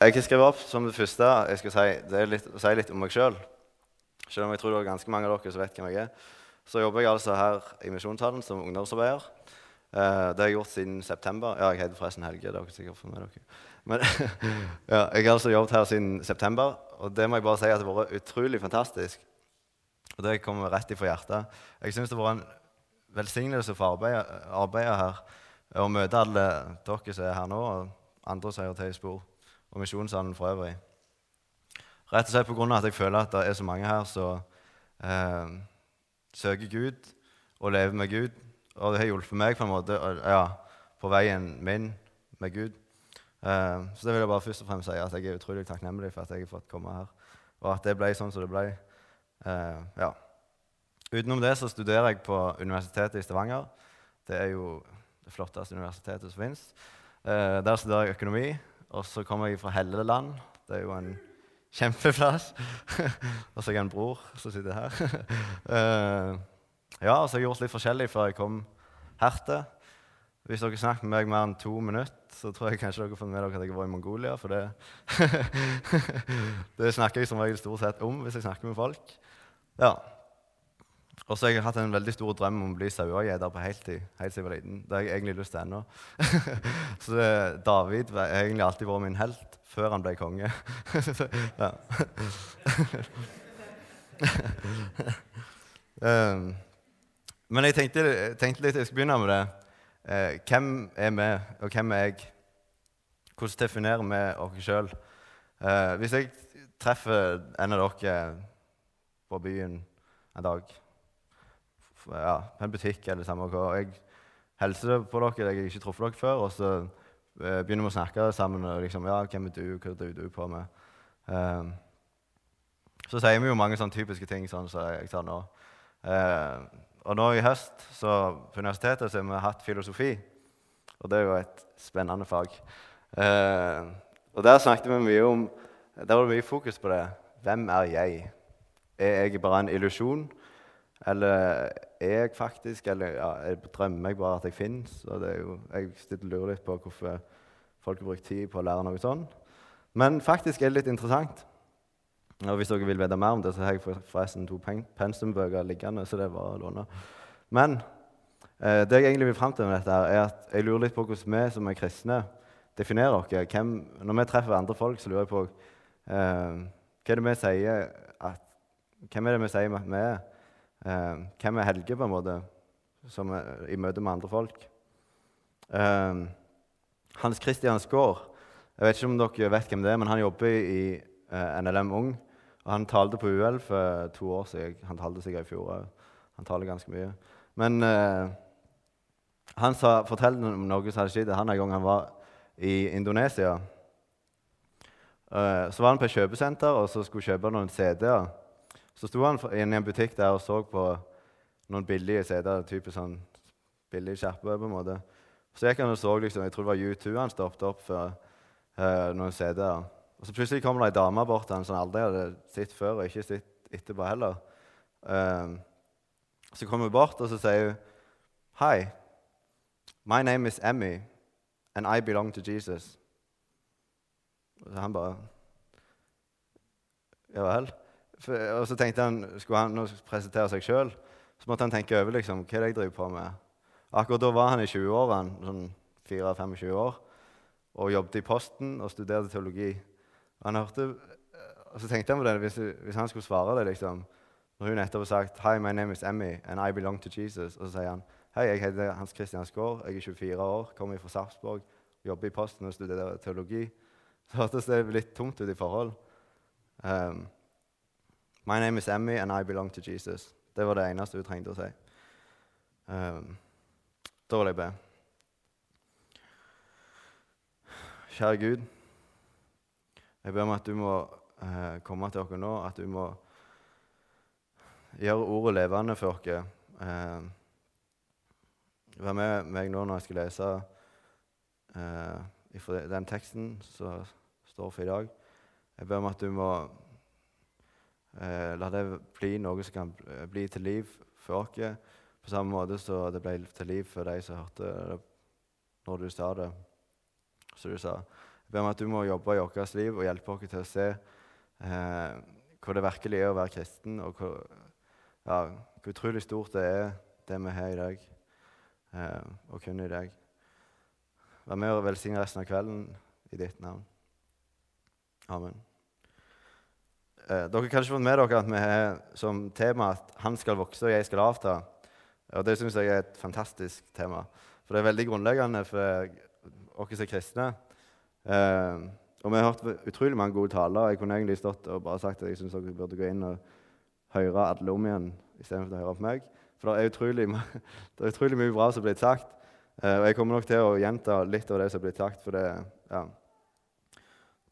Jeg har skrevet opp som det første jeg skal si, det er litt, si litt om meg sjøl. Selv. selv om jeg tror det er ganske mange av dere som vet hvem jeg er. Så jobber jeg altså her i Misjonshallen som ungdomsarbeider. Eh, det har jeg gjort siden september. Ja, jeg heter forresten Helge. det er dere sikkert for med dere. Men ja, jeg har altså jobbet her siden september, og det må jeg bare si at det har vært utrolig fantastisk. Og det kommer rett ifra hjertet. Jeg syns det har vært en velsignelse for arbeidet, arbeidet her. Å møte alle dere som er her nå, og andre som hører til i spor og Misjonssalen for øvrig. Rett og slett pga. at jeg føler at det er så mange her som eh, søker Gud og lever med Gud. Og det har hjulpet meg på en måte ja, på veien min med Gud. Eh, så det vil jeg bare først og fremst si at jeg er utrolig takknemlig for at jeg har fått komme her. Og at det ble sånn som det ble. Eh, ja. Utenom det så studerer jeg på Universitetet i Stavanger. Det er jo det flotteste universitetet som fins. Eh, der studerer jeg økonomi. Og så kommer jeg fra Helleland. Det er jo en kjempeplass. og så har jeg en bror som sitter her. uh, ja, så har jeg gjort litt forskjellig før jeg kom hertil. Hvis dere snakker med meg mer enn to minutter, så tror jeg kanskje dere har fått med dere at jeg var i Mongolia. For det, det snakker jeg som regel stort sett om hvis jeg snakker med folk. Ja, og så har jeg hatt en veldig stor drøm om å bli sauegjeter på heltid. helt siden jeg var liten. Det har jeg egentlig lyst til ennå. så det, David har egentlig alltid vært min helt før han ble konge. um, men jeg tenkte, tenkte, litt, jeg skal begynne med det. Eh, hvem er vi, og hvem er jeg? Hvordan definerer vi oss sjøl? Eh, hvis jeg treffer en av dere på byen en dag ja, en butikk eller samme hva. Jeg hilser på dere, jeg har ikke truffet dere før, og så eh, begynner vi å snakke sammen. og liksom, ja, 'Hvem er du? Hva driver du på med?' Um, så sier vi jo mange sånne typiske ting sånn som jeg sa nå. Uh, og nå i høst så på universitetet så har vi hatt filosofi, og det er jo et spennende fag. Uh, og der snakket vi mye om Der var det mye fokus på det. Hvem er jeg? Er jeg bare en illusjon? Eller er jeg faktisk Eller ja, jeg drømmer jeg bare at jeg fins? Jeg sitter og lurer litt på hvorfor folk har brukt tid på å lære noe sånt. Men faktisk er det litt interessant. Og Hvis dere vil vite mer om det, så har jeg forresten to pensumbøker liggende. så det er bare å låne. Men eh, det jeg egentlig vil fram til med dette, her, er at jeg lurer litt på hvordan vi som er kristne, definerer oss. når vi treffer andre folk, så lurer jeg på eh, hva er det vi sier at, hvem er det vi sier at vi er. Eh, hvem er Helge, på en måte, som er, i møte med andre folk? Eh, Hans Christian Skaar Jeg vet ikke om dere vet hvem det er, men han jobber i eh, NLM Ung. og Han talte på UL for to år siden. Han talte sikkert i fjor òg. Han taler ganske mye. Men eh, han sa, fortalte om noe som hadde skjedd han en gang han var i Indonesia. Uh, så var han på et kjøpesenter og så skulle kjøpe noen CD-er. Så sto han inne i en butikk der og så på noen billige CD-er. Typisk sånn billig skjerpe, på en måte. Så gikk han og så liksom, Jeg tror det var U2 han stoppet opp for uh, noen CD-er. Og Så plutselig kommer det ei dame bort til han som aldri hadde sett før, og ikke sett etterpå heller. Uh, så kommer hun bort, og så sier hun Hi, my name is Emmy, and I belong to Jesus. Og så han bare Ja vel? Og så tenkte han, Skulle han nå presentere seg sjøl, så måtte han tenke over liksom, hva er det jeg driver på med. Akkurat da var han i 20-årene, sånn 4-25 år, og jobbet i Posten og studerte teologi. Og, han hørte, og så tenkte han på det, hvis, hvis han skulle svare det liksom, Når hun nettopp har sagt 'Hi, my name is Emmy, and I belong to Jesus', og så sier han 'Hei, jeg heter Hans Christian Skaar, jeg er 24 år, kommer fra Sarpsborg, jobber i Posten og studerer teologi', så hørtes det litt tomt ut i forhold. Um, My name is Emmy, and I belong to Jesus. Det var det eneste hun trengte å si. Um, da vil jeg be. Kjære Gud, jeg ber om at du må uh, komme til oss nå, at du må gjøre ordet levende for oss. Uh, vær med meg nå når jeg skal lese uh, den teksten som står for i dag. Jeg ber om at du må Eh, la det bli noe som kan eh, bli til liv for oss, på samme måte som det ble til liv for de som hørte det når du sa det. Så du sa. Jeg ber om at du må jobbe i vårt liv og hjelpe oss til å se eh, hva det virkelig er å være kristen, og hvor, ja, hvor utrolig stort det er, det vi har i dag, eh, og kun i deg. Vær med og velsigne resten av kvelden i ditt navn. Amen. Eh, dere har kanskje fått med dere at vi har som tema at 'han skal vokse, og jeg skal avta'. Og Det syns jeg er et fantastisk tema. For det er veldig grunnleggende for oss som kristne. Eh, og vi har hørt utrolig mange gode taler. Jeg kunne egentlig stått og bare sagt at jeg syns dere burde gå inn og høre alle om igjen istedenfor å høre på meg. For det er utrolig, det er utrolig mye bra som er blitt sagt. Eh, og jeg kommer nok til å gjenta litt av det som er blitt sagt, for det, ja,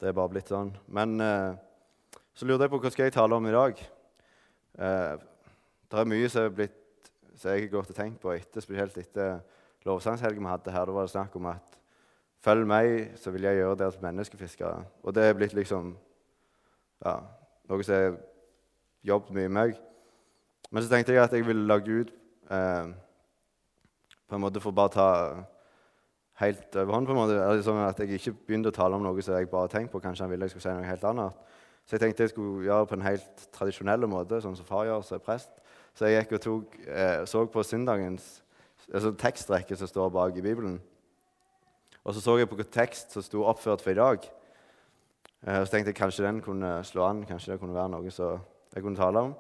det er bare blitt sånn. Men eh, så lurte jeg på hva skal jeg tale om i dag. Eh, det er mye som er blitt som jeg har gått og tenkt på etter, spesielt etter lovsangshelgen vi hadde her. Da var det snakk om at Følg meg, så vil jeg gjøre dere til menneskefiskere. Og det er blitt liksom ja, noe som har jobbet mye med meg. Men så tenkte jeg at jeg ville la Gud eh, på en måte få bare ta helt overhånd. på en måte. Altså, sånn at jeg ikke begynte å tale om noe som jeg bare tenkte på. Kanskje han ville jeg skulle si noe helt annet. Så jeg tenkte jeg skulle gjøre det på en helt tradisjonell måte, sånn som far gjør som er prest. Så jeg gikk og tok, eh, så på søndagens altså tekstrekke som står bak i Bibelen. Og så så jeg på hvilken tekst som sto oppført for i dag. Eh, så tenkte jeg kanskje den kunne slå an, kanskje det kunne være noe som jeg kunne tale om.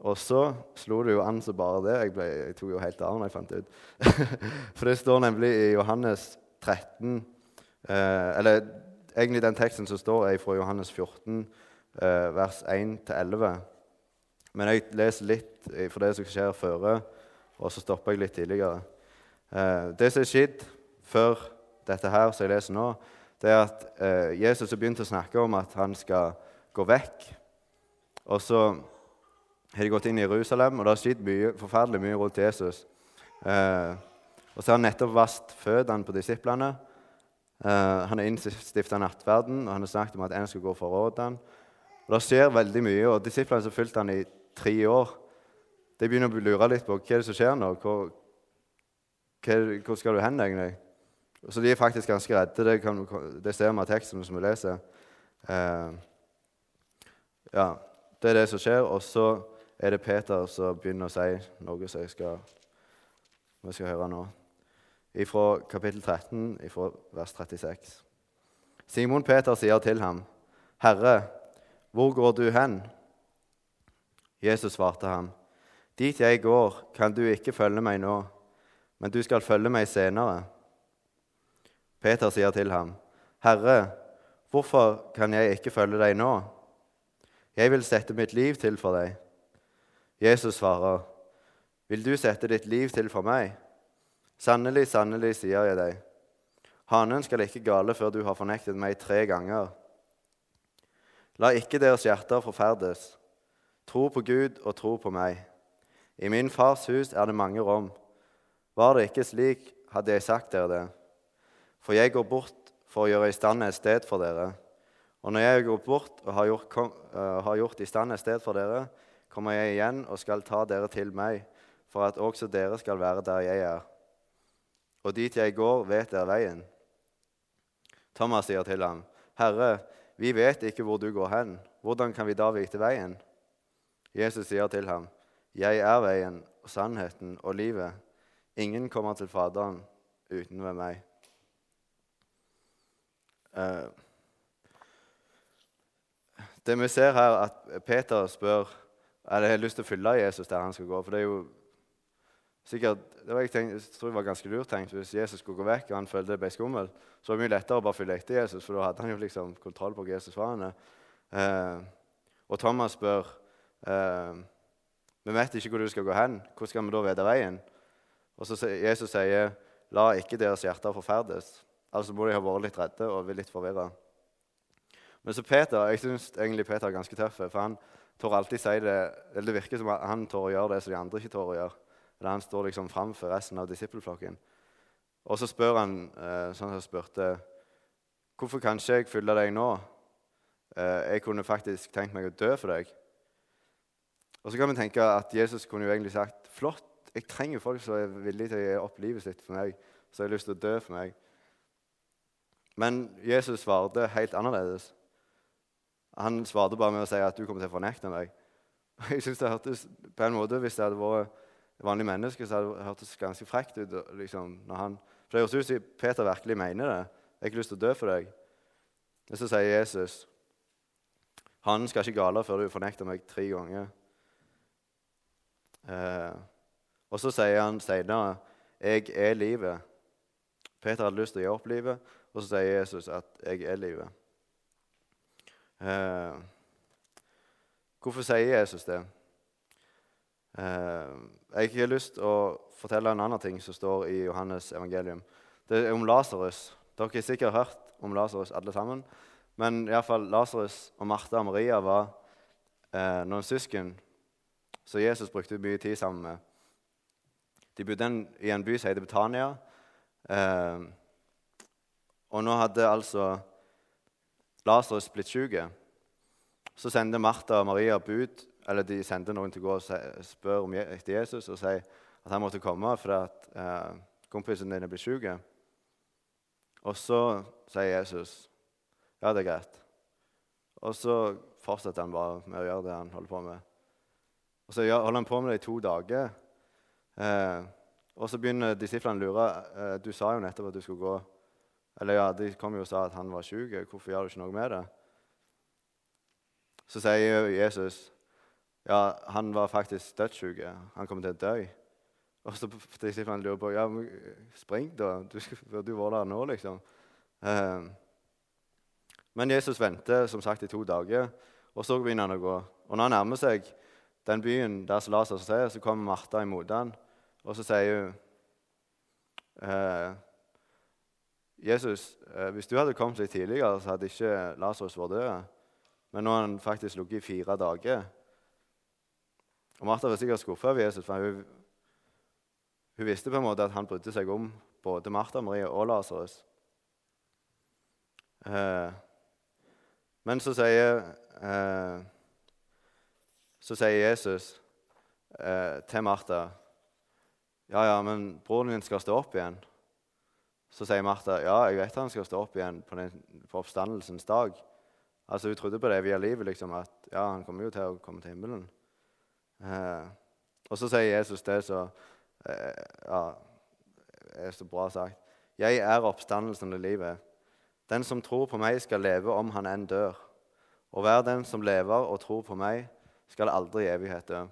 Og så slo det jo an som bare det. Jeg, ble, jeg tok jo helt av når jeg fant det ut. for det står nemlig i Johannes 13 eh, Eller egentlig den teksten som står, er fra Johannes 14, eh, vers 1-11. Men jeg leser litt for det som skjer før, og så stopper jeg litt tidligere. Eh, det som er skjedd før dette her som jeg leser nå, det er at eh, Jesus har begynt å snakke om at han skal gå vekk. Og så har de gått inn i Jerusalem, og det har skjedd mye, forferdelig mye rundt Jesus. Eh, og så har han nettopp vasket føttene på disiplene. Eh, han har innstifta nattverden, og han har snakket om at en skal gå for rådene. Og Det skjer veldig mye, og disiplene som fulgte han i tre år, de begynner å lure litt på hva er det som skjer nå. Hvor, hvor skal du hen, egentlig? Så de er faktisk ganske redde. Det, kan, det ser vi av teksten som vi leser. Eh, ja, Det er det som skjer. Og så er det Peter som begynner å si noe som jeg skal, vi skal høre nå. Fra kapittel 13, fra vers 36. Simon Peter sier til ham, 'Herre, hvor går du hen?' Jesus svarte ham, 'Dit jeg går, kan du ikke følge meg nå, men du skal følge meg senere.' Peter sier til ham, 'Herre, hvorfor kan jeg ikke følge deg nå?' 'Jeg vil sette mitt liv til for deg.' Jesus svarer, 'Vil du sette ditt liv til for meg?' 'Sannelig, sannelig, sier jeg deg.' Hanen skal ikke gale før du har fornektet meg tre ganger. La ikke deres hjerter forferdes. Tro på Gud og tro på meg. I min fars hus er det mange rom. Var det ikke slik, hadde jeg sagt dere det. For jeg går bort for å gjøre i stand et sted for dere. Og når jeg går bort og har gjort, kom, uh, har gjort i stand et sted for dere, kommer jeg igjen og skal ta dere til meg, for at også dere skal være der jeg er. Og dit jeg går, vet dere veien. Thomas sier til ham, Herre, vi vet ikke hvor du går hen. Hvordan kan vi da vite veien? Jesus sier til ham, Jeg er veien og sannheten og livet. Ingen kommer til Faderen uten ved meg. Eh, det vi ser her, at Peter spør eller har lyst til å følge Jesus der han skal gå. For det er jo sikkert, det var jeg, tenkte, jeg tror det var ganske lurt tenkt hvis Jesus skulle gå vekk og han følte det ble skummelt, så var det mye lettere å bare følge etter Jesus, for da hadde han jo liksom kontroll på hvor Jesus var. Eh, og Thomas spør eh, vi vet ikke hvor du skal gå hen. Hvor skal vi da vite veien? Og så Jesus sier, la ikke deres hjerter forferdes. Altså må de ha vært litt redde og litt forvirra. Men så Peter, jeg syns egentlig Peter er ganske tøff. For han tør alltid si det eller Det virker som at han tør å gjøre det som de andre ikke tør å gjøre. Eller han står liksom framfor resten av disippelflokken. Og så spør han, eh, sånn som han spurte, hvorfor kan ikke jeg følge deg nå? Eh, jeg kunne faktisk tenkt meg å dø for deg. Og så kan vi tenke at Jesus kunne jo egentlig sagt flott, jeg trenger folk som er villige til å gi opp livet sitt for meg. Jeg har lyst til å dø for meg. Men Jesus svarte helt annerledes. Han svarte bare med å si at du kommer til å fornekte meg. Jeg synes det hørtes på en måte, Hvis det hadde vært vanlige mennesker, så hadde det hørtes ganske frekt ut. Liksom, han, for det høres ut som Peter virkelig mener det. 'Jeg har ikke lyst til å dø for deg.' Men så sier Jesus, 'Han skal ikke gale før du fornekter meg tre ganger.' Eh, og så sier han senere, 'Jeg er livet'. Peter hadde lyst til å gi opp livet, og så sier Jesus at 'jeg er livet'. Eh, hvorfor sier Jesus det? Eh, jeg har lyst til å fortelle en annen ting som står i Johannes evangelium. Det er om Lasarus. Dere har sikkert hørt om Lasarus alle sammen. Men iallfall Lasarus og Martha og Maria var eh, noen søsken som Jesus brukte mye tid sammen med. De bodde i en by som heter Betania. Eh, og nå hadde altså Lasarus blitt syk. Så sendte Martha og Maria bud, eller de sendte noen til å gå og spørre om Jesus og si at han måtte komme fordi at eh, kompisen din blir syke. syk. Og så sier Jesus ja, det er greit. Og så fortsetter han bare med å gjøre det han holder på med. Og Så holder han på med det i to dager. Eh, og så begynner disiplene å lure. Eh, du sa jo nettopp at du skulle gå. Eller ja, De kom jo og sa at han var syk. Hvorfor gjør du ikke noe med det? Så sier Jesus ja, han var faktisk dødssyk. Han kommer til å dø. Og så disiplene lurer på ja, spring, da. Du burde vært der nå, liksom. Eh, men Jesus venter som sagt i to dager, og så begynner han å gå. Og når han nærmer seg den byen der Lasers er, så kommer Martha imot han, og så sier hun eh, Jesus, eh, hvis du hadde kommet litt tidligere, så hadde ikke Lasarus vært død. Men nå har han faktisk ligget i fire dager. Og Martha var sikkert skuffa over Jesus, for hun, hun, visste på en måte at han brydde seg om både Martha, Maria og Lasarus. Eh, men så sier, eh, så sier Jesus eh, til Martha Ja, ja, men broren din skal stå opp igjen. Så sier Martha ja, jeg vet han skal stå opp igjen på, den, på oppstandelsens dag. Altså Hun trodde på det via livet, liksom, at ja, han kommer jo til å komme til himmelen. Eh, og så sier Jesus det så eh, ja, er så bra sagt. Jeg er oppstandelsen og livet. Den som tror på meg, skal leve om han enn dør. Og hver den som lever og tror på meg, skal aldri i evighet dø.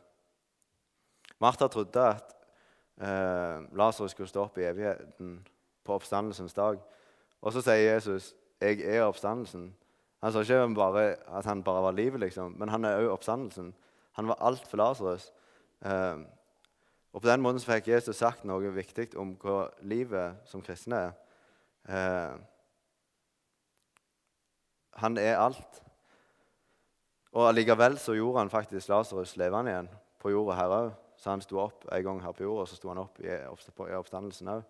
Martha trodde at eh, Lasarus skulle stå opp i evigheten på oppstandelsens dag. Og så sier Jesus, 'Jeg er oppstandelsen'. Han sa ikke bare at han bare var livet, liksom, men han er òg oppstandelsen. Han var alt for Lasarus. Eh, og på den måten så fikk Jesus sagt noe viktig om hva livet som kristne er. Eh, han er alt. Og allikevel så gjorde han faktisk Lasarus levende igjen på jorda her òg. Så han sto opp en gang her på jorda, og så sto han opp i, oppstandelsen òg.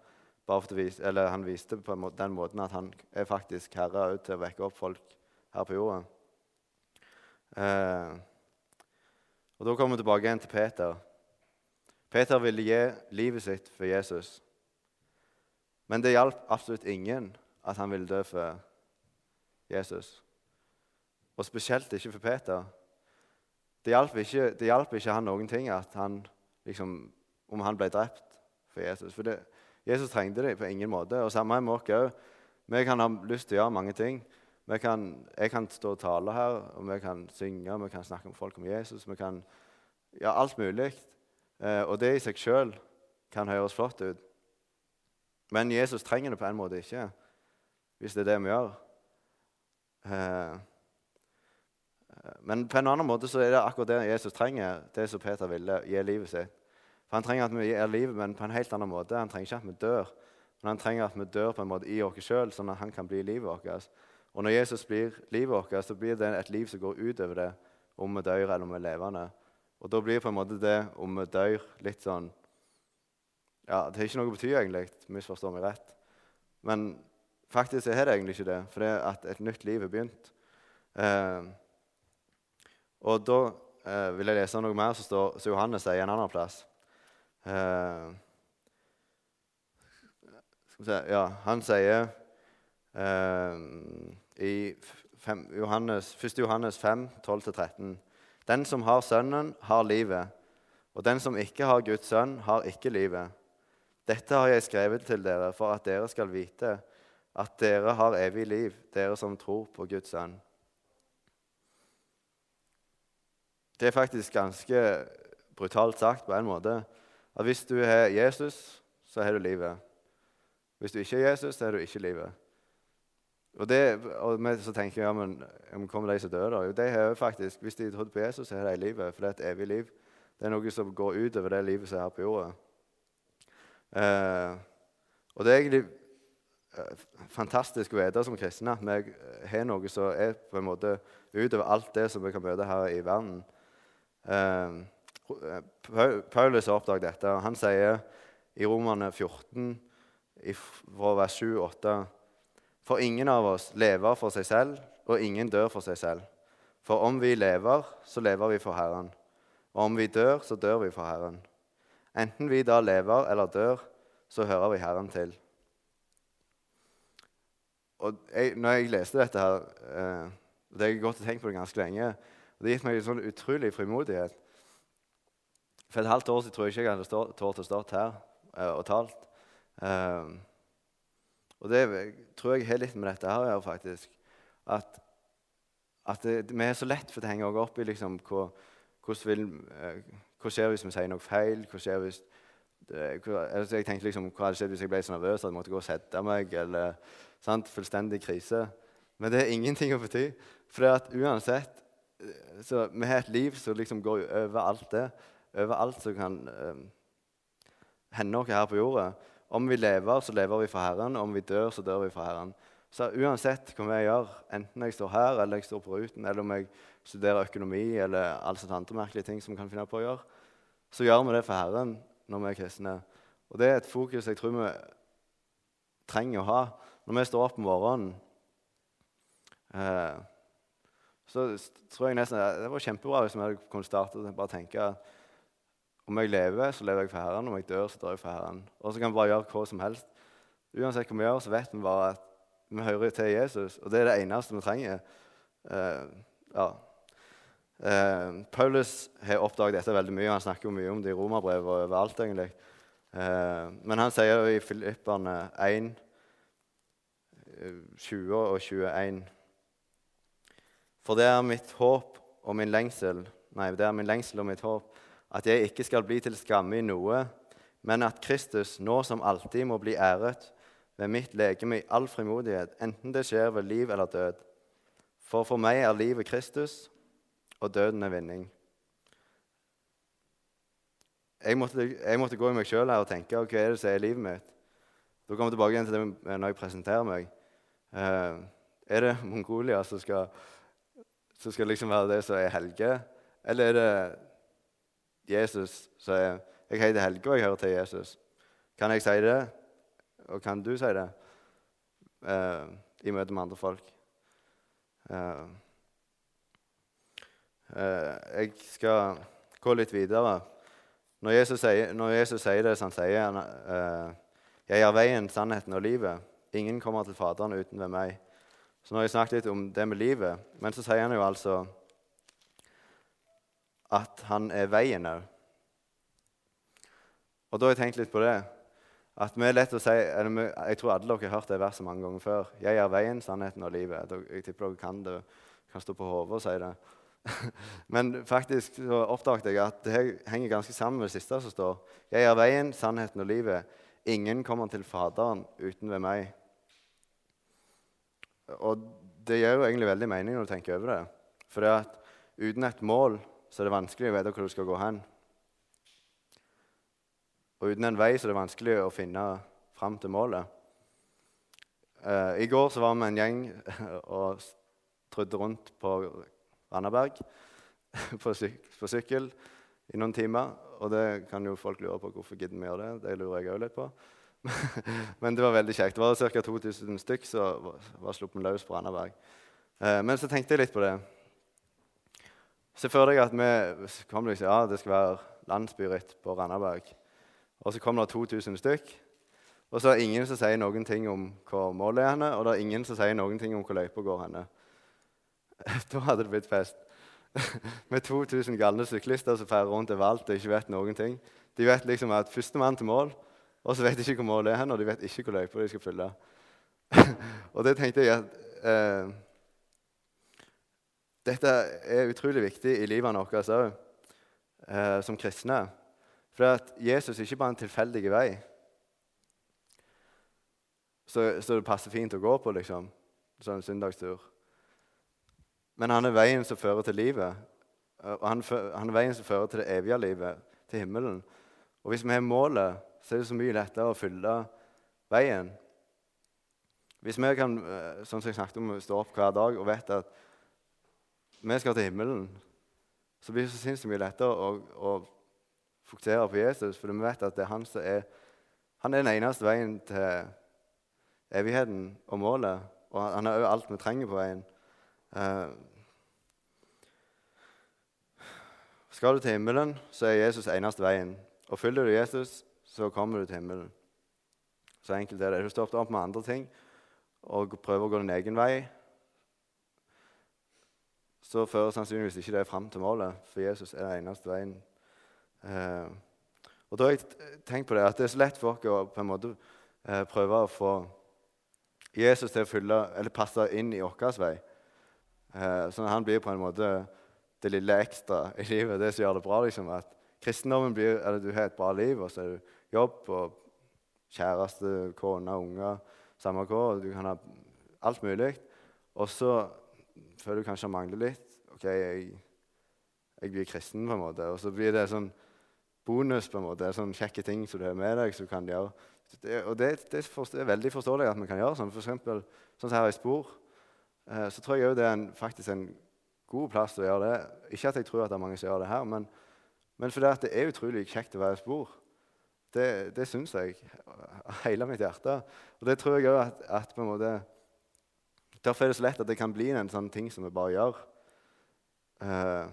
Han viste på den måten at han er faktisk herre til å vekke opp folk her på jorda. Eh, og Da kommer vi tilbake igjen til Peter. Peter ville gi livet sitt for Jesus. Men det hjalp absolutt ingen at han ville dø for Jesus. Og spesielt ikke for Peter. Det hjalp ikke, det hjalp ikke han noen ting at han, liksom, om han ble drept for Jesus. For det, Jesus trengte det på ingen måte. Og samme med oss òg. Vi kan ha lyst til å gjøre mange ting. Kan, jeg kan stå og tale her, og vi kan synge, vi kan snakke med folk om Jesus. Vi kan gjøre alt mulig. Eh, og det i seg sjøl kan høres flott ut. Men Jesus trenger det på en måte ikke, hvis det er det vi gjør. Eh, men på en annen måte så er det akkurat det Jesus trenger, det som Peter ville, gi livet sitt. For Han trenger at vi gir livet, men på en helt annen måte. Han trenger ikke at vi dør, men han trenger at vi dør på en måte i oss sjøl, sånn at han kan bli livet vårt. Og når Jesus blir livet vårt, så blir det et liv som går utover det om vi dør eller om vi er levende. Og da blir på en måte det om vi dør, litt sånn Ja, det har ikke noe å bety, egentlig. Misforstår meg rett. Men faktisk er det egentlig ikke det, for det er at et nytt liv er begynt. Eh, og da eh, vil jeg lese noe mer som står, så Johannes sier en annen plass. Eh, skal vi se, ja, Han sier i fem, Johannes, 1. Johannes 5, 12-13. Den som har Sønnen, har livet. Og den som ikke har Guds sønn, har ikke livet. Dette har jeg skrevet til dere for at dere skal vite at dere har evig liv, dere som tror på Guds sønn. Det er faktisk ganske brutalt sagt på en måte at hvis du har Jesus, så har du livet. Hvis du ikke er Jesus, så har du ikke livet. Og, det, og så tenker jeg, ja, men, kommer de som dør, da? Jo, de har faktisk, Hvis de trodde på Jesus, så har de livet. For det er et evig liv. Det er noe som går utover det livet som er her på jorda. Eh, og det er egentlig eh, fantastisk å vite som kristne at vi har noe som er på en måte utover alt det som vi kan møte her i verden. Eh, Paulus har oppdaget dette. og Han sier i Romerne 14, fra vers 7-8 For ingen av oss lever for seg selv, og ingen dør for seg selv. For om vi lever, så lever vi for Herren. Og om vi dør, så dør vi for Herren. Enten vi da lever eller dør, så hører vi Herren til. Og jeg, når jeg leste dette her, eh, det har jeg gått og tenkt på det ganske lenge, og det gitt meg en sånn utrolig frimodighet. For et halvt år siden tror jeg ikke jeg hadde stått, tålt å stå her eh, og talt. Eh, og det tror jeg har litt med dette her å gjøre, faktisk. At, at det, vi er så lett for å henge oss opp i liksom, hva, vil, eh, hva skjer hvis vi sier noe feil? Hva skjer hvis det, hva, jeg tenkte liksom, hva hadde skjedd hvis jeg ble så nervøs at jeg måtte gå og sette meg? eller sant, Fullstendig krise. Men det er ingenting å bety. For det at uansett eh, så Vi har et liv som liksom går over alt det. Over alt som kan um, hende noe her på jorda. Om vi lever, så lever vi for Herren. Om vi dør, så dør vi for Herren. Så uansett hva vi gjør, enten jeg står her eller jeg står på ruten, eller om jeg studerer økonomi eller alle sånne andre merkelige ting som vi kan finne på å gjøre, så gjør vi det for Herren når vi er kristne. Og det er et fokus jeg tror vi trenger å ha når vi står opp om morgenen. Eh, så tror jeg nesten Det var kjempebra hvis vi kunnet starte og bare tenke om jeg lever, så lever jeg for Herren. Om jeg dør, så dør jeg for Herren. Og så kan vi bare gjøre hva som helst. Uansett hva vi gjør, så vet vi bare at vi hører til Jesus, og det er det eneste vi trenger. Uh, ja. uh, Paulus har oppdaget dette veldig mye. Han snakker mye om det i romerbrevet og overalt. egentlig. Uh, men han sier jo i Filipperne 1, 20 og 21 For det er mitt håp og min lengsel Nei, det er min lengsel og mitt håp at jeg ikke skal bli til skamme i noe, men at Kristus nå som alltid må bli æret ved mitt legeme i all frimodighet, enten det skjer ved liv eller død. For for meg er livet Kristus, og døden er vinning. Jeg måtte, jeg måtte gå i meg sjøl og tenke hva er det som er livet mitt. Da kommer jeg tilbake igjen til det når jeg presenterer meg. Uh, er det Mongolia som skal, som skal liksom være det som er Helge, eller er det Jesus sier er Jeg heter Helge, og jeg hører til Jesus. Kan jeg si det? Og kan du si det uh, i møte med andre folk? Uh, uh, jeg skal gå litt videre. Når Jesus sier, når Jesus sier det som han sier han, 'Jeg er veien, sannheten og livet'. Ingen kommer til Faderen uten ved meg. Så nå har jeg snakket litt om det med livet, men så sier han jo altså at han er veien òg. Og da har jeg tenkt litt på det. At vi er lett å si, eller Jeg tror alle dere har hørt det verset mange ganger før. 'Jeg er veien, sannheten og livet'. Jeg tipper dere kan det. Kan stå på hodet og si det. Men faktisk så oppdaget jeg at det henger ganske sammen med det siste som står. 'Jeg er veien, sannheten og livet'. Ingen kommer til Faderen uten ved meg. Og det gjør jo egentlig veldig mening når du tenker over det. For det at uten et mål så er det vanskelig å vite hvor du skal gå hen. Og uten en vei så er det vanskelig å finne fram til målet. Uh, I går så var vi en gjeng og trudde rundt på Randaberg på, syk på, sykkel i noen timer. Og det kan jo folk lure på hvorfor gidder vi gjøre det. Det lurer jeg òg litt på. men det var veldig kjekt. Det var ca. 2000 stykk som var sluppet løs på Randaberg. Uh, men så tenkte jeg litt på det. Se for deg at vi kom liksom, ja, det skal være landsbyritt på Randaberg. Og så kom det 2000 stykk. Og så er det ingen som sier noen ting om hvor målet er henne, og det er ingen som sier noen ting om hvor løypa går henne. Da hadde det blitt fest. Med 2000 galne syklister som feirer rundt overalt og ikke vet noen ting. De vet liksom at førstemann til mål, og så vet de ikke hvor målet er henne, og de vet ikke hvor løypa de skal fylle. og det tenkte jeg at eh, Dette er utrolig viktig i livet vårt òg, eh, som kristne. For at Jesus er ikke bare en tilfeldig vei så, så, det passer fint å gå på, liksom. Sånn søndagstur. Men han er veien som fører til livet. Og han, han, er veien som fører til det evige livet, til himmelen. Og hvis vi har målet, så er det så mye lettere å fylle veien. Hvis vi kan eh, sånn som jeg snakket om, stå opp hver dag og vet at vi skal til himmelen, så blir det så sinnssykt mye lettere å, å, fokusere på Jesus, for vi vet at det er han som er, han er den eneste veien til evigheten og målet. Og han har òg alt vi trenger på veien. Uh, skal du til himmelen, så er Jesus eneste veien. Og følger du Jesus, så kommer du til himmelen. Så enkelt er det. Du stopper opp med andre ting og prøver å gå din egen vei, så fører sannsynligvis ikke det fram til målet, for Jesus er den eneste veien. Eh, og da har jeg tenkt på det, at det er så lett for oss å på en måte eh, prøve å få Jesus til å fylle, eller passe inn i vår vei. Eh, sånn at han blir på en måte det lille ekstra i livet, det som gjør det bra. liksom, at Kristendommen blir eller du har et bra liv, og så er du jobb og kjæreste, kone, unger, samme hva. Du kan ha alt mulig. Og så føler du kanskje har manglet litt. OK, jeg, jeg, blir kristen, på en måte. Og så blir det sånn bonus, på en måte. Sånn kjekke ting som du har med deg, som du kan gjøre det, og det, det, er veldig forståelig at vi kan gjøre sånn. For eksempel, sånn som her i Spor, eh, så tror jeg òg det er en, faktisk en god plass til å gjøre det. Ikke at jeg tror at det er mange som gjør det her, men, men fordi det er utrolig kjekt å være i Spor. Det, det syns jeg av hele mitt hjerte. Og det tror jeg òg at, at, på en måte Derfor er det så lett at det kan bli en sånn ting som vi bare gjør. Uh,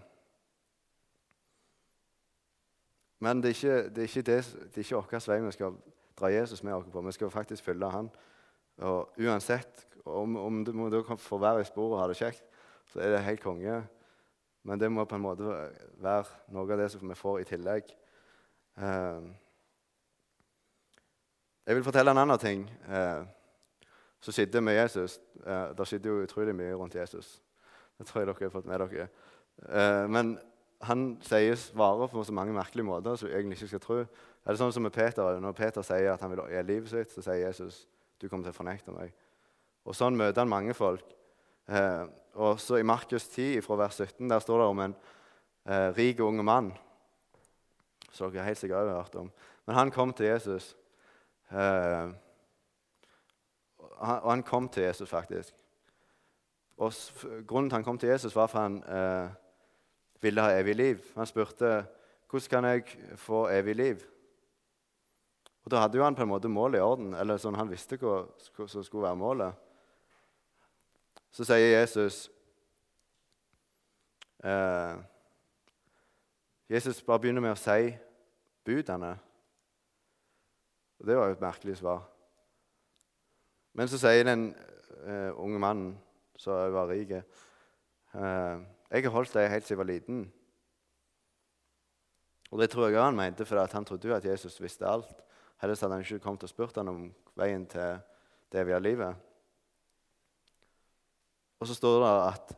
men det er ikke, det er ikke, det, det er ikke vår vei vi skal dra Jesus med oss på. Vi skal faktisk følge han. Og uansett om, om du må få være i sporet og ha det kjekt, så er det helt konge. Men det må på en måte være noe av det som vi får i tillegg. Uh, jeg vil fortelle en annen ting uh, som skjedde med Jesus. eh, det skjedde jo utrolig mye rundt Jesus. Det tror jeg dere har fått med dere. Eh, men han sier svarer på så mange merkelige måter som vi egentlig ikke skal tro. Er det sånn som med Peter, Når Peter sier at han vil gi livet sitt, så sier Jesus du kommer til å fornekte meg. Og Sånn møter han mange folk. Eh, og så I Markus 10, fra vers 17, der står det om en eh, rik unge mann. Som dere helt sikkert har hørt om. Men han kom til Jesus. Eh, og han kom til Jesus, faktisk. Og Grunnen til han kom til Jesus, var for han eh, ville ha evig liv. Han spurte hvordan kan jeg få evig liv. Og Da hadde jo han på en måte målet i orden, eller sånn han visste hva som skulle være målet. Så sier Jesus eh, Jesus bare begynner med å si budene. Og Det var jo et merkelig svar. Men så sier den uh, unge mannen, som var rik uh, jeg har holdt deg helt siden jeg var liten. Og Det tror jeg han mente, for han trodde jo at Jesus visste alt. Ellers hadde han ikke kommet og spurt han om veien til det evige livet. Og så står det at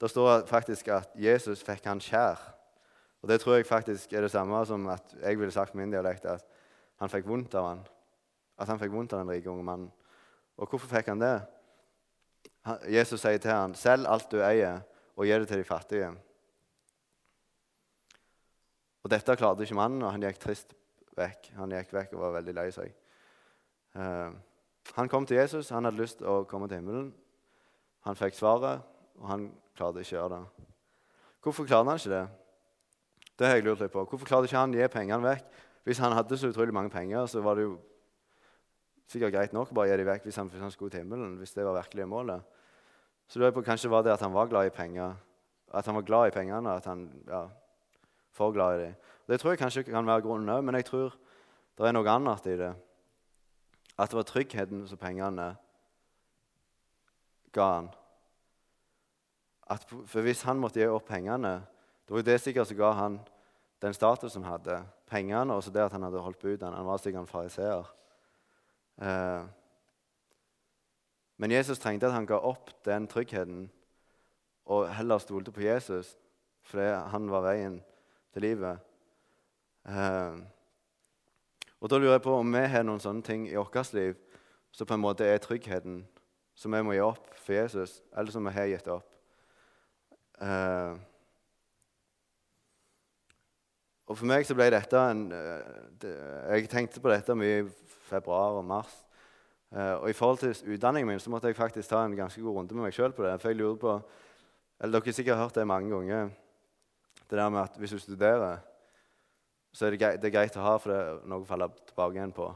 det står faktisk at Jesus fikk han kjær. Og Det tror jeg faktisk er det samme som at jeg ville sagt på min dialekt at han fikk vondt av han. At han fikk vondt av den rike unge mannen. Og hvorfor fikk han det? Jesus sier til ham, 'Selg alt du eier, og gi det til de fattige. Og Dette klarte ikke mannen, og han gikk trist vekk. Han gikk vekk og var veldig lei seg. Uh, han kom til Jesus, han hadde lyst til å komme til himmelen. Han fikk svaret, og han klarte ikke å gjøre det. Hvorfor klarte han ikke det? Det har jeg lurt litt på. Hvorfor klarte ikke han å gi pengene vekk? Hvis han hadde så utrolig mange penger, så var det jo sikkert greit nok bare gi dem vekk hvis han, hvis han skulle til himmelen. hvis det var virkelig målet. Så lurer jeg på kanskje var det at han var glad i penger. At han var glad i pengene. At han ja, for glad i dem. Det tror jeg kanskje kan være grunnen òg, men jeg tror det er noe annet i det. At det var tryggheten som pengene ga han. At, for hvis han måtte gi opp pengene, det var jo det sikkert som ga han den statusen han hadde. Pengene og det at han hadde holdt budene. Han var sikkert en fariseer. Eh, men Jesus trengte at han ga opp den tryggheten og heller stolte på Jesus, fordi han var veien til livet. Eh, og Da lurer jeg på om vi har noen sånne ting i vårt liv som på en måte er tryggheten, som vi må gi opp for Jesus, eller som vi har gitt opp. Eh, og For meg så ble dette en eh, det, Jeg tenkte på dette mye i februar og mars. Uh, og I forhold til utdanningen min så måtte jeg faktisk ta en ganske god runde med meg sjøl på det. For jeg lurer på, eller Dere har sikkert hørt det mange ganger, det der med at hvis du studerer, så er det, greit, det er greit å ha for det er noe å falle tilbake igjen på.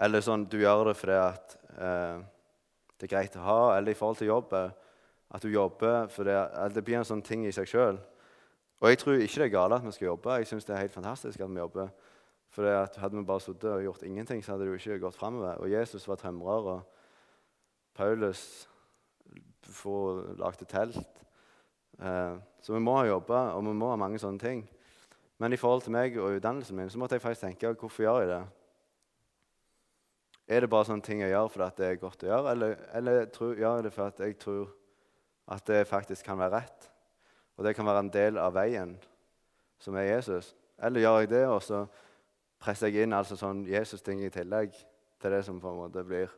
Eller sånn, du gjør det fordi at eh, det er greit å ha. Eller i forhold til jobb, at du jobber for det, det blir en sånn ting i seg sjøl. Og jeg tror ikke det er galt at vi skal jobbe. Jeg syns det er helt fantastisk at vi jobber. For Hadde vi bare sittet og gjort ingenting, så hadde det jo ikke gått framover. Og Jesus var tømrer, og Paulus får lagd telt. Eh, så vi må ha jobba, og vi må ha mange sånne ting. Men i forhold til meg og utdannelsen min så måtte jeg faktisk tenke hvorfor gjør jeg det? Er det bare sånne ting jeg gjør fordi det er godt å gjøre, eller, eller tror, gjør jeg det fordi jeg tror at det faktisk kan være rett? Og det kan være en del av veien som er Jesus? Eller gjør jeg det, og så presser jeg inn altså sånn Jesus-ting i tillegg til det som på en måte blir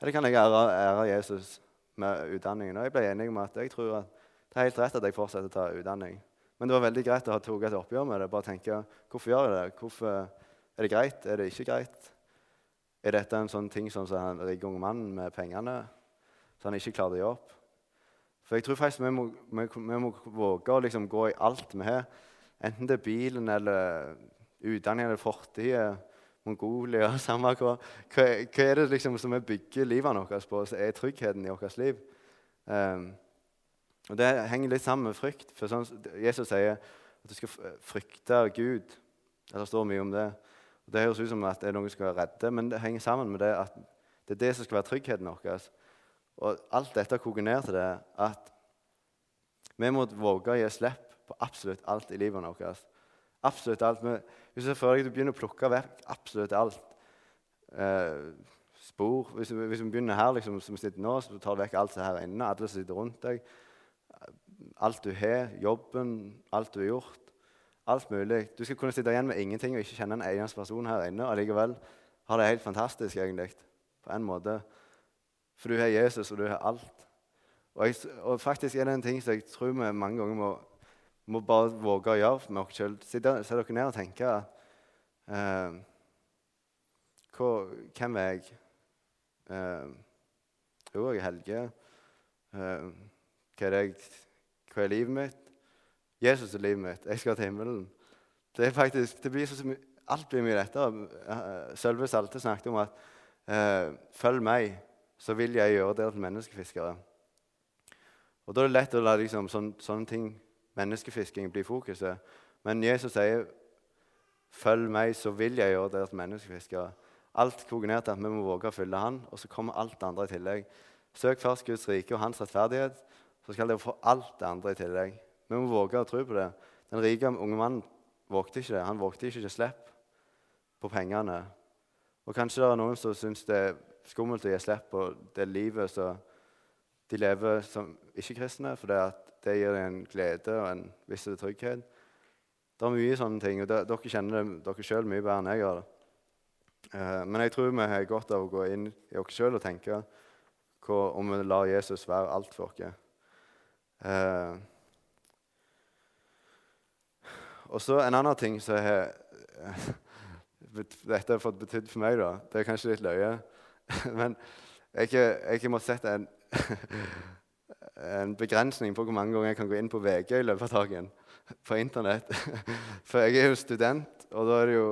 Eller kan jeg ære, ære Jesus med utdanningen? Og jeg ble enig med at jeg tror at det er helt rett at jeg fortsetter å ta utdanning. Men det var veldig greit å ha tatt et oppgjør med det. Bare tenke hvorfor gjør jeg det? Hvorfor er det greit? Er det ikke greit? Er dette en sånn ting som den rike unge mannen med pengene, så han ikke klarte å gjøre opp? For jeg tror faktisk vi må, vi, vi må våge å liksom gå i alt vi har. Enten det er bilen eller utdanning eller fortid, Mongolia samme hva, hva, hva, er det liksom som vi bygger livet vårt på, som er tryggheten i vårt liv? Um, og Det henger litt sammen med frykt. for sånn, Jesus sier at du skal frykte Gud. Det står mye om det. Og Det høres ut som at det er noe vi skal redde, men det henger sammen med det at det er det som skal være tryggheten vår. Og alt dette koker ned til det at vi må våge å gi slipp på absolutt alt i livet vårt. Absolutt alt. Hvis jeg føler at du begynner å plukke vekk absolutt alt eh, Spor hvis, vi begynner her, liksom, som vi sitter nå, så tar du vekk alt som er her inne. Alle som sitter rundt deg. Alt du har, jobben, alt du har gjort. Alt mulig. Du skal kunne sitte igjen med ingenting og ikke kjenne en eneste person her inne. Og likevel har det helt fantastisk, egentlig. På en måte. For du har Jesus, og du har alt. Og, jeg, og faktisk er det en ting som jeg tror vi mange ganger må må bare våge å gjøre med oss sjøl. Sett dere ned og tenke eh, Hvem er jeg? Eh, jo, jeg er Helge. Eh, hva, er jeg, hva er livet mitt? Jesus er livet mitt. Jeg skal til himmelen. Det er faktisk, det blir så mye, alt blir mye lettere. Eh, Sølve Salte snakket om at eh, følg meg, så vil jeg gjøre dere til menneskefiskere. Og Da er det lett å la liksom, sånne, sånne ting menneskefisking bli fokuset. Men Jesus sier, 'Følg meg, så vil jeg gjøre dere til menneskefiskere'. Alt koker ned at vi må våge å følge Han, og så kommer alt det andre i tillegg. Søk først Guds rike og hans rettferdighet, så skal dere få alt det andre i tillegg. Vi må våge å tro på det. Den rike unge mannen vågte ikke det. Han vågte ikke å slippe på pengene. Og Kanskje det er noen som syns det er skummelt å gi slipp på det livet som de lever som ikke-kristne, for det det gir dem en glede og en viss trygghet. Det er mye sånne ting, og det, dere kjenner det dere sjøl mye bedre enn jeg gjør. det. Eh, men jeg tror vi har godt av å gå inn i oss sjøl og tenke hva, om vi lar Jesus være alt for oss. Eh, og så en annen ting som har dette har fått betydd for meg, da. Det er kanskje litt løye. Men jeg, jeg, må sette en en begrensning på hvor mange ganger jeg kan gå inn på VG i løpet av dagen på Internett. For jeg er jo student, og da er det jo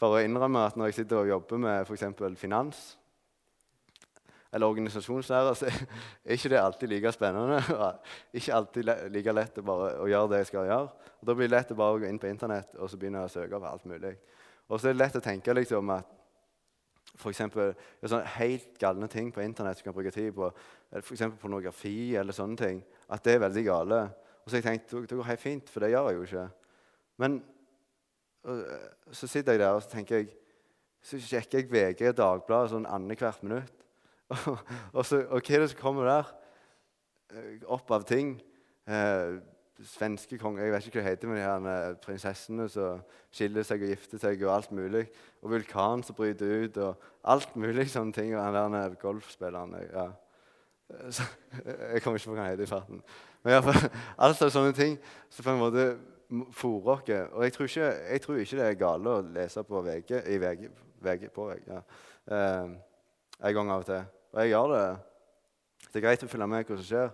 bare å innrømme at når jeg sitter og jobber med f.eks. finans eller organisasjonslærer, så er ikke det alltid like spennende. Ikke alltid like lett å, bare, å gjøre det jeg skal gjøre. Og Da blir det lett å bare gå inn på Internett og så begynne å søke på alt mulig. Og så er det lett å tenke liksom at ja, sånne helt galne ting på internett som kan bruke tid på, f.eks. pornografi eller sånne ting, at det er veldig gale. Og så har jeg tenkt det går helt fint, for det gjør jeg jo ikke. Men så sitter jeg der og så tenker jeg, så sjekker jeg VG og Dagbladet sånn annethvert minutt. og, så, og hva er det som kommer der? Eh, opp av ting. Eh, svenske konger Jeg vet ikke hva det heter, men de her eh, prinsessene som skiller seg og gifter seg, og alt mulig. Og vulkan som bryter ut, og alt mulig sånne ting. Og han der golfspilleren ja. Så, Jeg kommer ikke på hva han heter i farten. Men iallfall alt sånne ting som på en måte fòrer oss. Og jeg tror, ikke, jeg tror, ikke, det er gale å lese på VG, i VG, VG på VG, ja. eh, en gang av og til. Og jeg gjør det. Det er greit å følge med hva som skjer.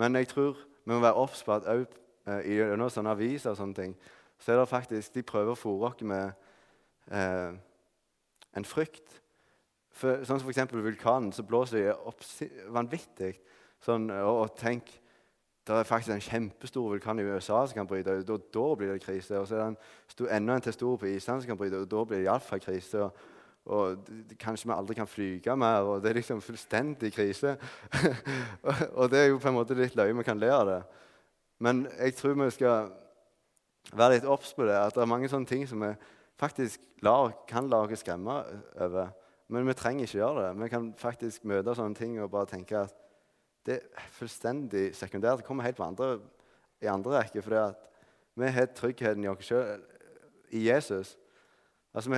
Men jeg tror vi må være obs på at eh, sånne aviser og sånne ting, så er det faktisk De prøver å fòre oss med eh, en frykt. For, sånn som f.eks. vulkanen, så blåser de opp vanvittig. Sånn, og, og, tenk, det er faktisk en kjempestor vulkan i USA som kan bryte ut. Og da blir det krise. Og så er det en, enda en til stor på Island som kan bryte ut. Og da blir det iallfall krise. Og, og kanskje vi aldri kan flyge mer. og Det er liksom fullstendig krise. og det er jo på en måte litt løye vi kan le av det. Men jeg tror vi skal være litt obs på det. At det er mange sånne ting som vi faktisk lar, kan la oss skremme over. Men vi trenger ikke gjøre det. Vi kan faktisk møte sånne ting og bare tenke at det er fullstendig sekundært. Det kommer helt på andre, i andre rekke. For vi har tryggheten i oss sjøl, i Jesus. Altså,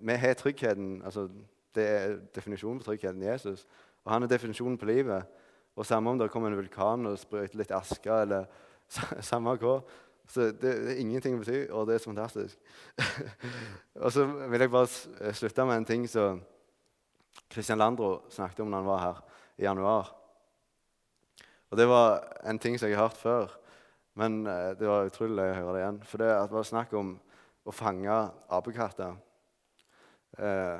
vi, har tryggheten altså, Det er definisjonen på tryggheten Jesus. Og han er definisjonen på livet. Og Samme om det kommer en vulkan og sprøyter litt aske, eller samme hva. Så det, det, er ingenting å bety, og det er så fantastisk. og så vil jeg bare slutte med en ting som Christian Landro snakket om når han var her i januar. Og Det var en ting som jeg har hørt før, men eh, det var utrolig å høre det igjen. For det var snakk om å fange apekatter. Eh,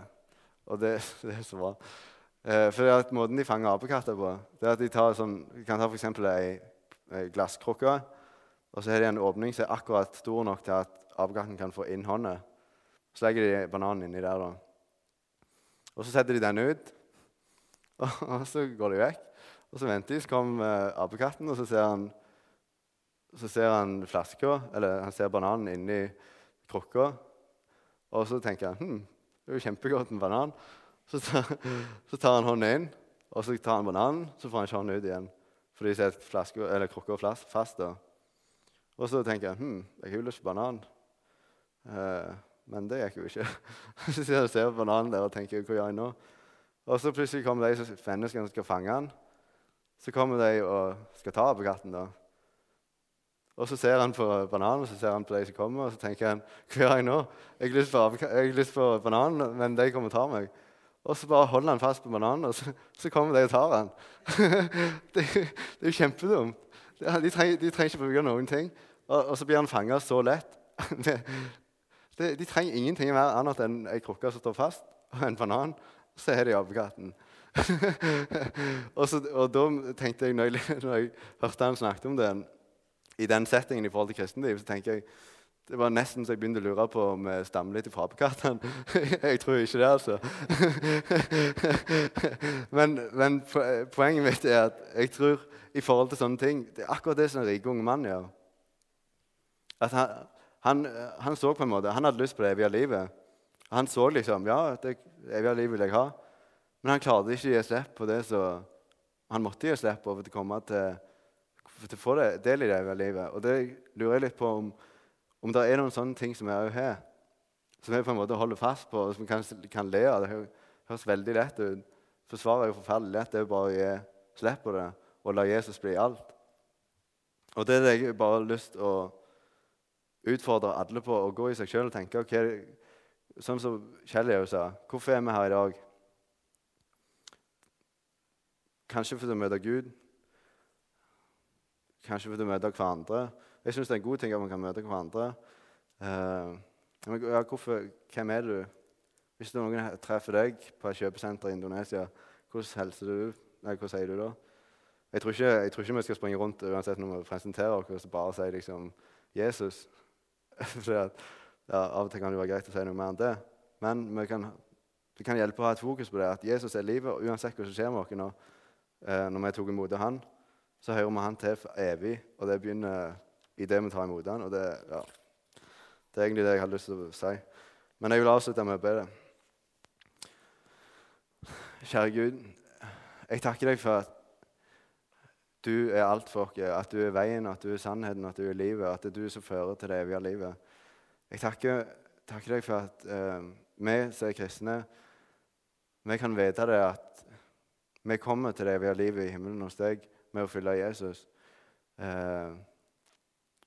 og det, det, er så bra. Eh, for det at Måten de fanger apekatter på, det er at de tar sånn, kan ta f.eks. ei, ei glasskrukke. Og så har de en åpning som er akkurat stor nok til at apekatten kan få inn hånda. Så legger de bananen inni der. da. Og så setter de den ut, og, og så går de vekk. Og så venter de, så kommer apekatten, og så ser han, så han flaska, eller han ser bananen inni krukka. Og så tenker han hm, det er jo kjempegodt med banan. Så tar, så tar han hånden inn, og så tar han bananen, så får han ikke hånden ut igjen. Fordi setter krukka fast. da. Og så tenker han hm, jeg har jo lyst på banan. Eh, men det gikk jo ikke. så sitter og ser på bananen der og tenker hva gjør jeg nå? Og så plutselig kommer de menneskene som skal fange han. Så kommer de og skal ta på katten. da. Og så ser han på bananen og så ser han på de som kommer, og så tenker han hva gjør jeg nå? Jeg har lyst på, bananen, men de kommer og tar meg. Og så bare holder han fast på bananen, og så, så kommer de og tar han. det, det, er jo kjempedumt. De trenger, de trenger ikke bruke noen ting. Og, og så blir han fanga så lett. de, de trenger ingenting mer annet enn ei krukke som står fast, og en banan. Så er de apekatten. og, og da tenkte jeg, når jeg, når jeg hørte han snakket om det i den settingen i forhold til kristenliv, så tenker jeg det var nesten så jeg begynte å lure på om jeg stammer litt fra apekattene. jeg tror ikke det, altså. men, men, poenget mitt er at jeg tror i forhold til sånne ting Det er akkurat det som en rike unge mann gjør. At han, han, han, så på en måte, han hadde lyst på det evige livet. Han så liksom Ja, det evige livet vil jeg ha. Men han klarte ikke å gi slipp på det som han måtte gi slipp på for å komme til til å få det, del i det i livet. Og det lurer jeg litt på om, om det er noen sånne ting som jeg òg har, som jeg på en måte holder fast på, og som kan, kan le av. Det høres veldig lett ut. Forsvaret er jo forferdelig lett. Det er jo bare å gi slipp på det og la Jesus bli alt. Og det er det jeg bare har lyst til å utfordre alle på, å gå i seg sjøl og tenke ok, Sånn som Kjell jo sa. Hvorfor er vi her i dag? Kanskje for å møte Gud, Kanskje vil du møte hverandre. Jeg syns det er en god ting at man kan møte hverandre. Uh, ja, hvorfor, hvem er du? Hvis noen treffer deg på et kjøpesenter i Indonesia, hvordan helser du? Nei, hva sier du da? Jeg tror, ikke, jeg tror ikke vi skal springe rundt uansett når vi presenterer oss og bare si liksom, Jesus. For at, ja, Av og til kan det være greit å si noe mer enn det. Men vi kan Det kan hjelpe å ha et fokus på det, at Jesus er livet, og uansett hva som skjer med oss nå, eh, når vi tok imot han, så hører vi han til for evig, og det begynner i det vi tar imot han, og det, ja, det er egentlig det jeg hadde lyst til å si. Men jeg vil avslutte med å be det. Kjære Gud, jeg takker deg for at du er alt for oss, at du er veien, at du er sannheten, at du er livet, at det er du som fører til det evige livet. Jeg takker, takker deg for at eh, vi som er kristne, vi kan vite det at vi kommer til det evige livet i himmelen hos deg med å følge Jesus. Eh,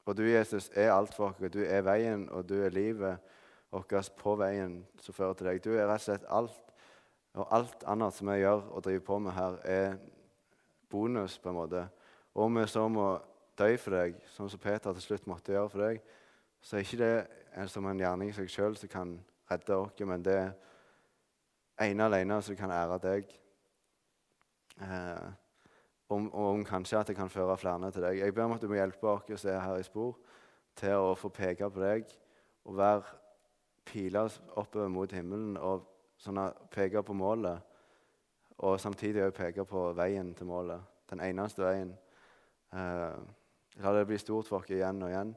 og du, Jesus, er alt for oss. Du er veien, og du er livet vårt på veien som fører til deg. Du er rett og slett alt. Og alt annet som vi gjør og driver på med her, er bonus, på en måte. Og om vi så må dø for deg, sånn som Peter til slutt måtte gjøre for deg, så er ikke det en, som en gjerning i seg sjøl som kan redde oss, men det er ene alene som kan ære deg. Eh, om, om kanskje at det kan føre flere til deg. Jeg ber om at du må hjelpe oss som er her i spor, til å få peke på deg og være piler oppover mot himmelen og sånn peke på målet og samtidig også peke på veien til målet. Den eneste veien. Eh, la det bli stort for oss igjen og igjen.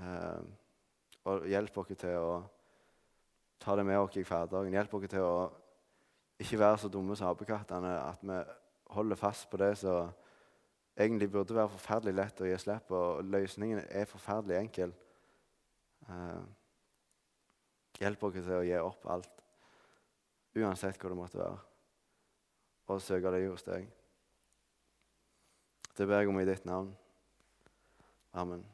Eh, og hjelp oss til å ta det med oss i hverdagen. Hjelp oss til å ikke være så dumme som apekattene at vi holder fast på det som egentlig burde være forferdelig lett å gi slipp på. Og løsningen er forferdelig enkel. Eh, hjelp oss til å gi opp alt, uansett hva det måtte være og søke deg hos deg. Det ber jeg om i ditt navn. Amen.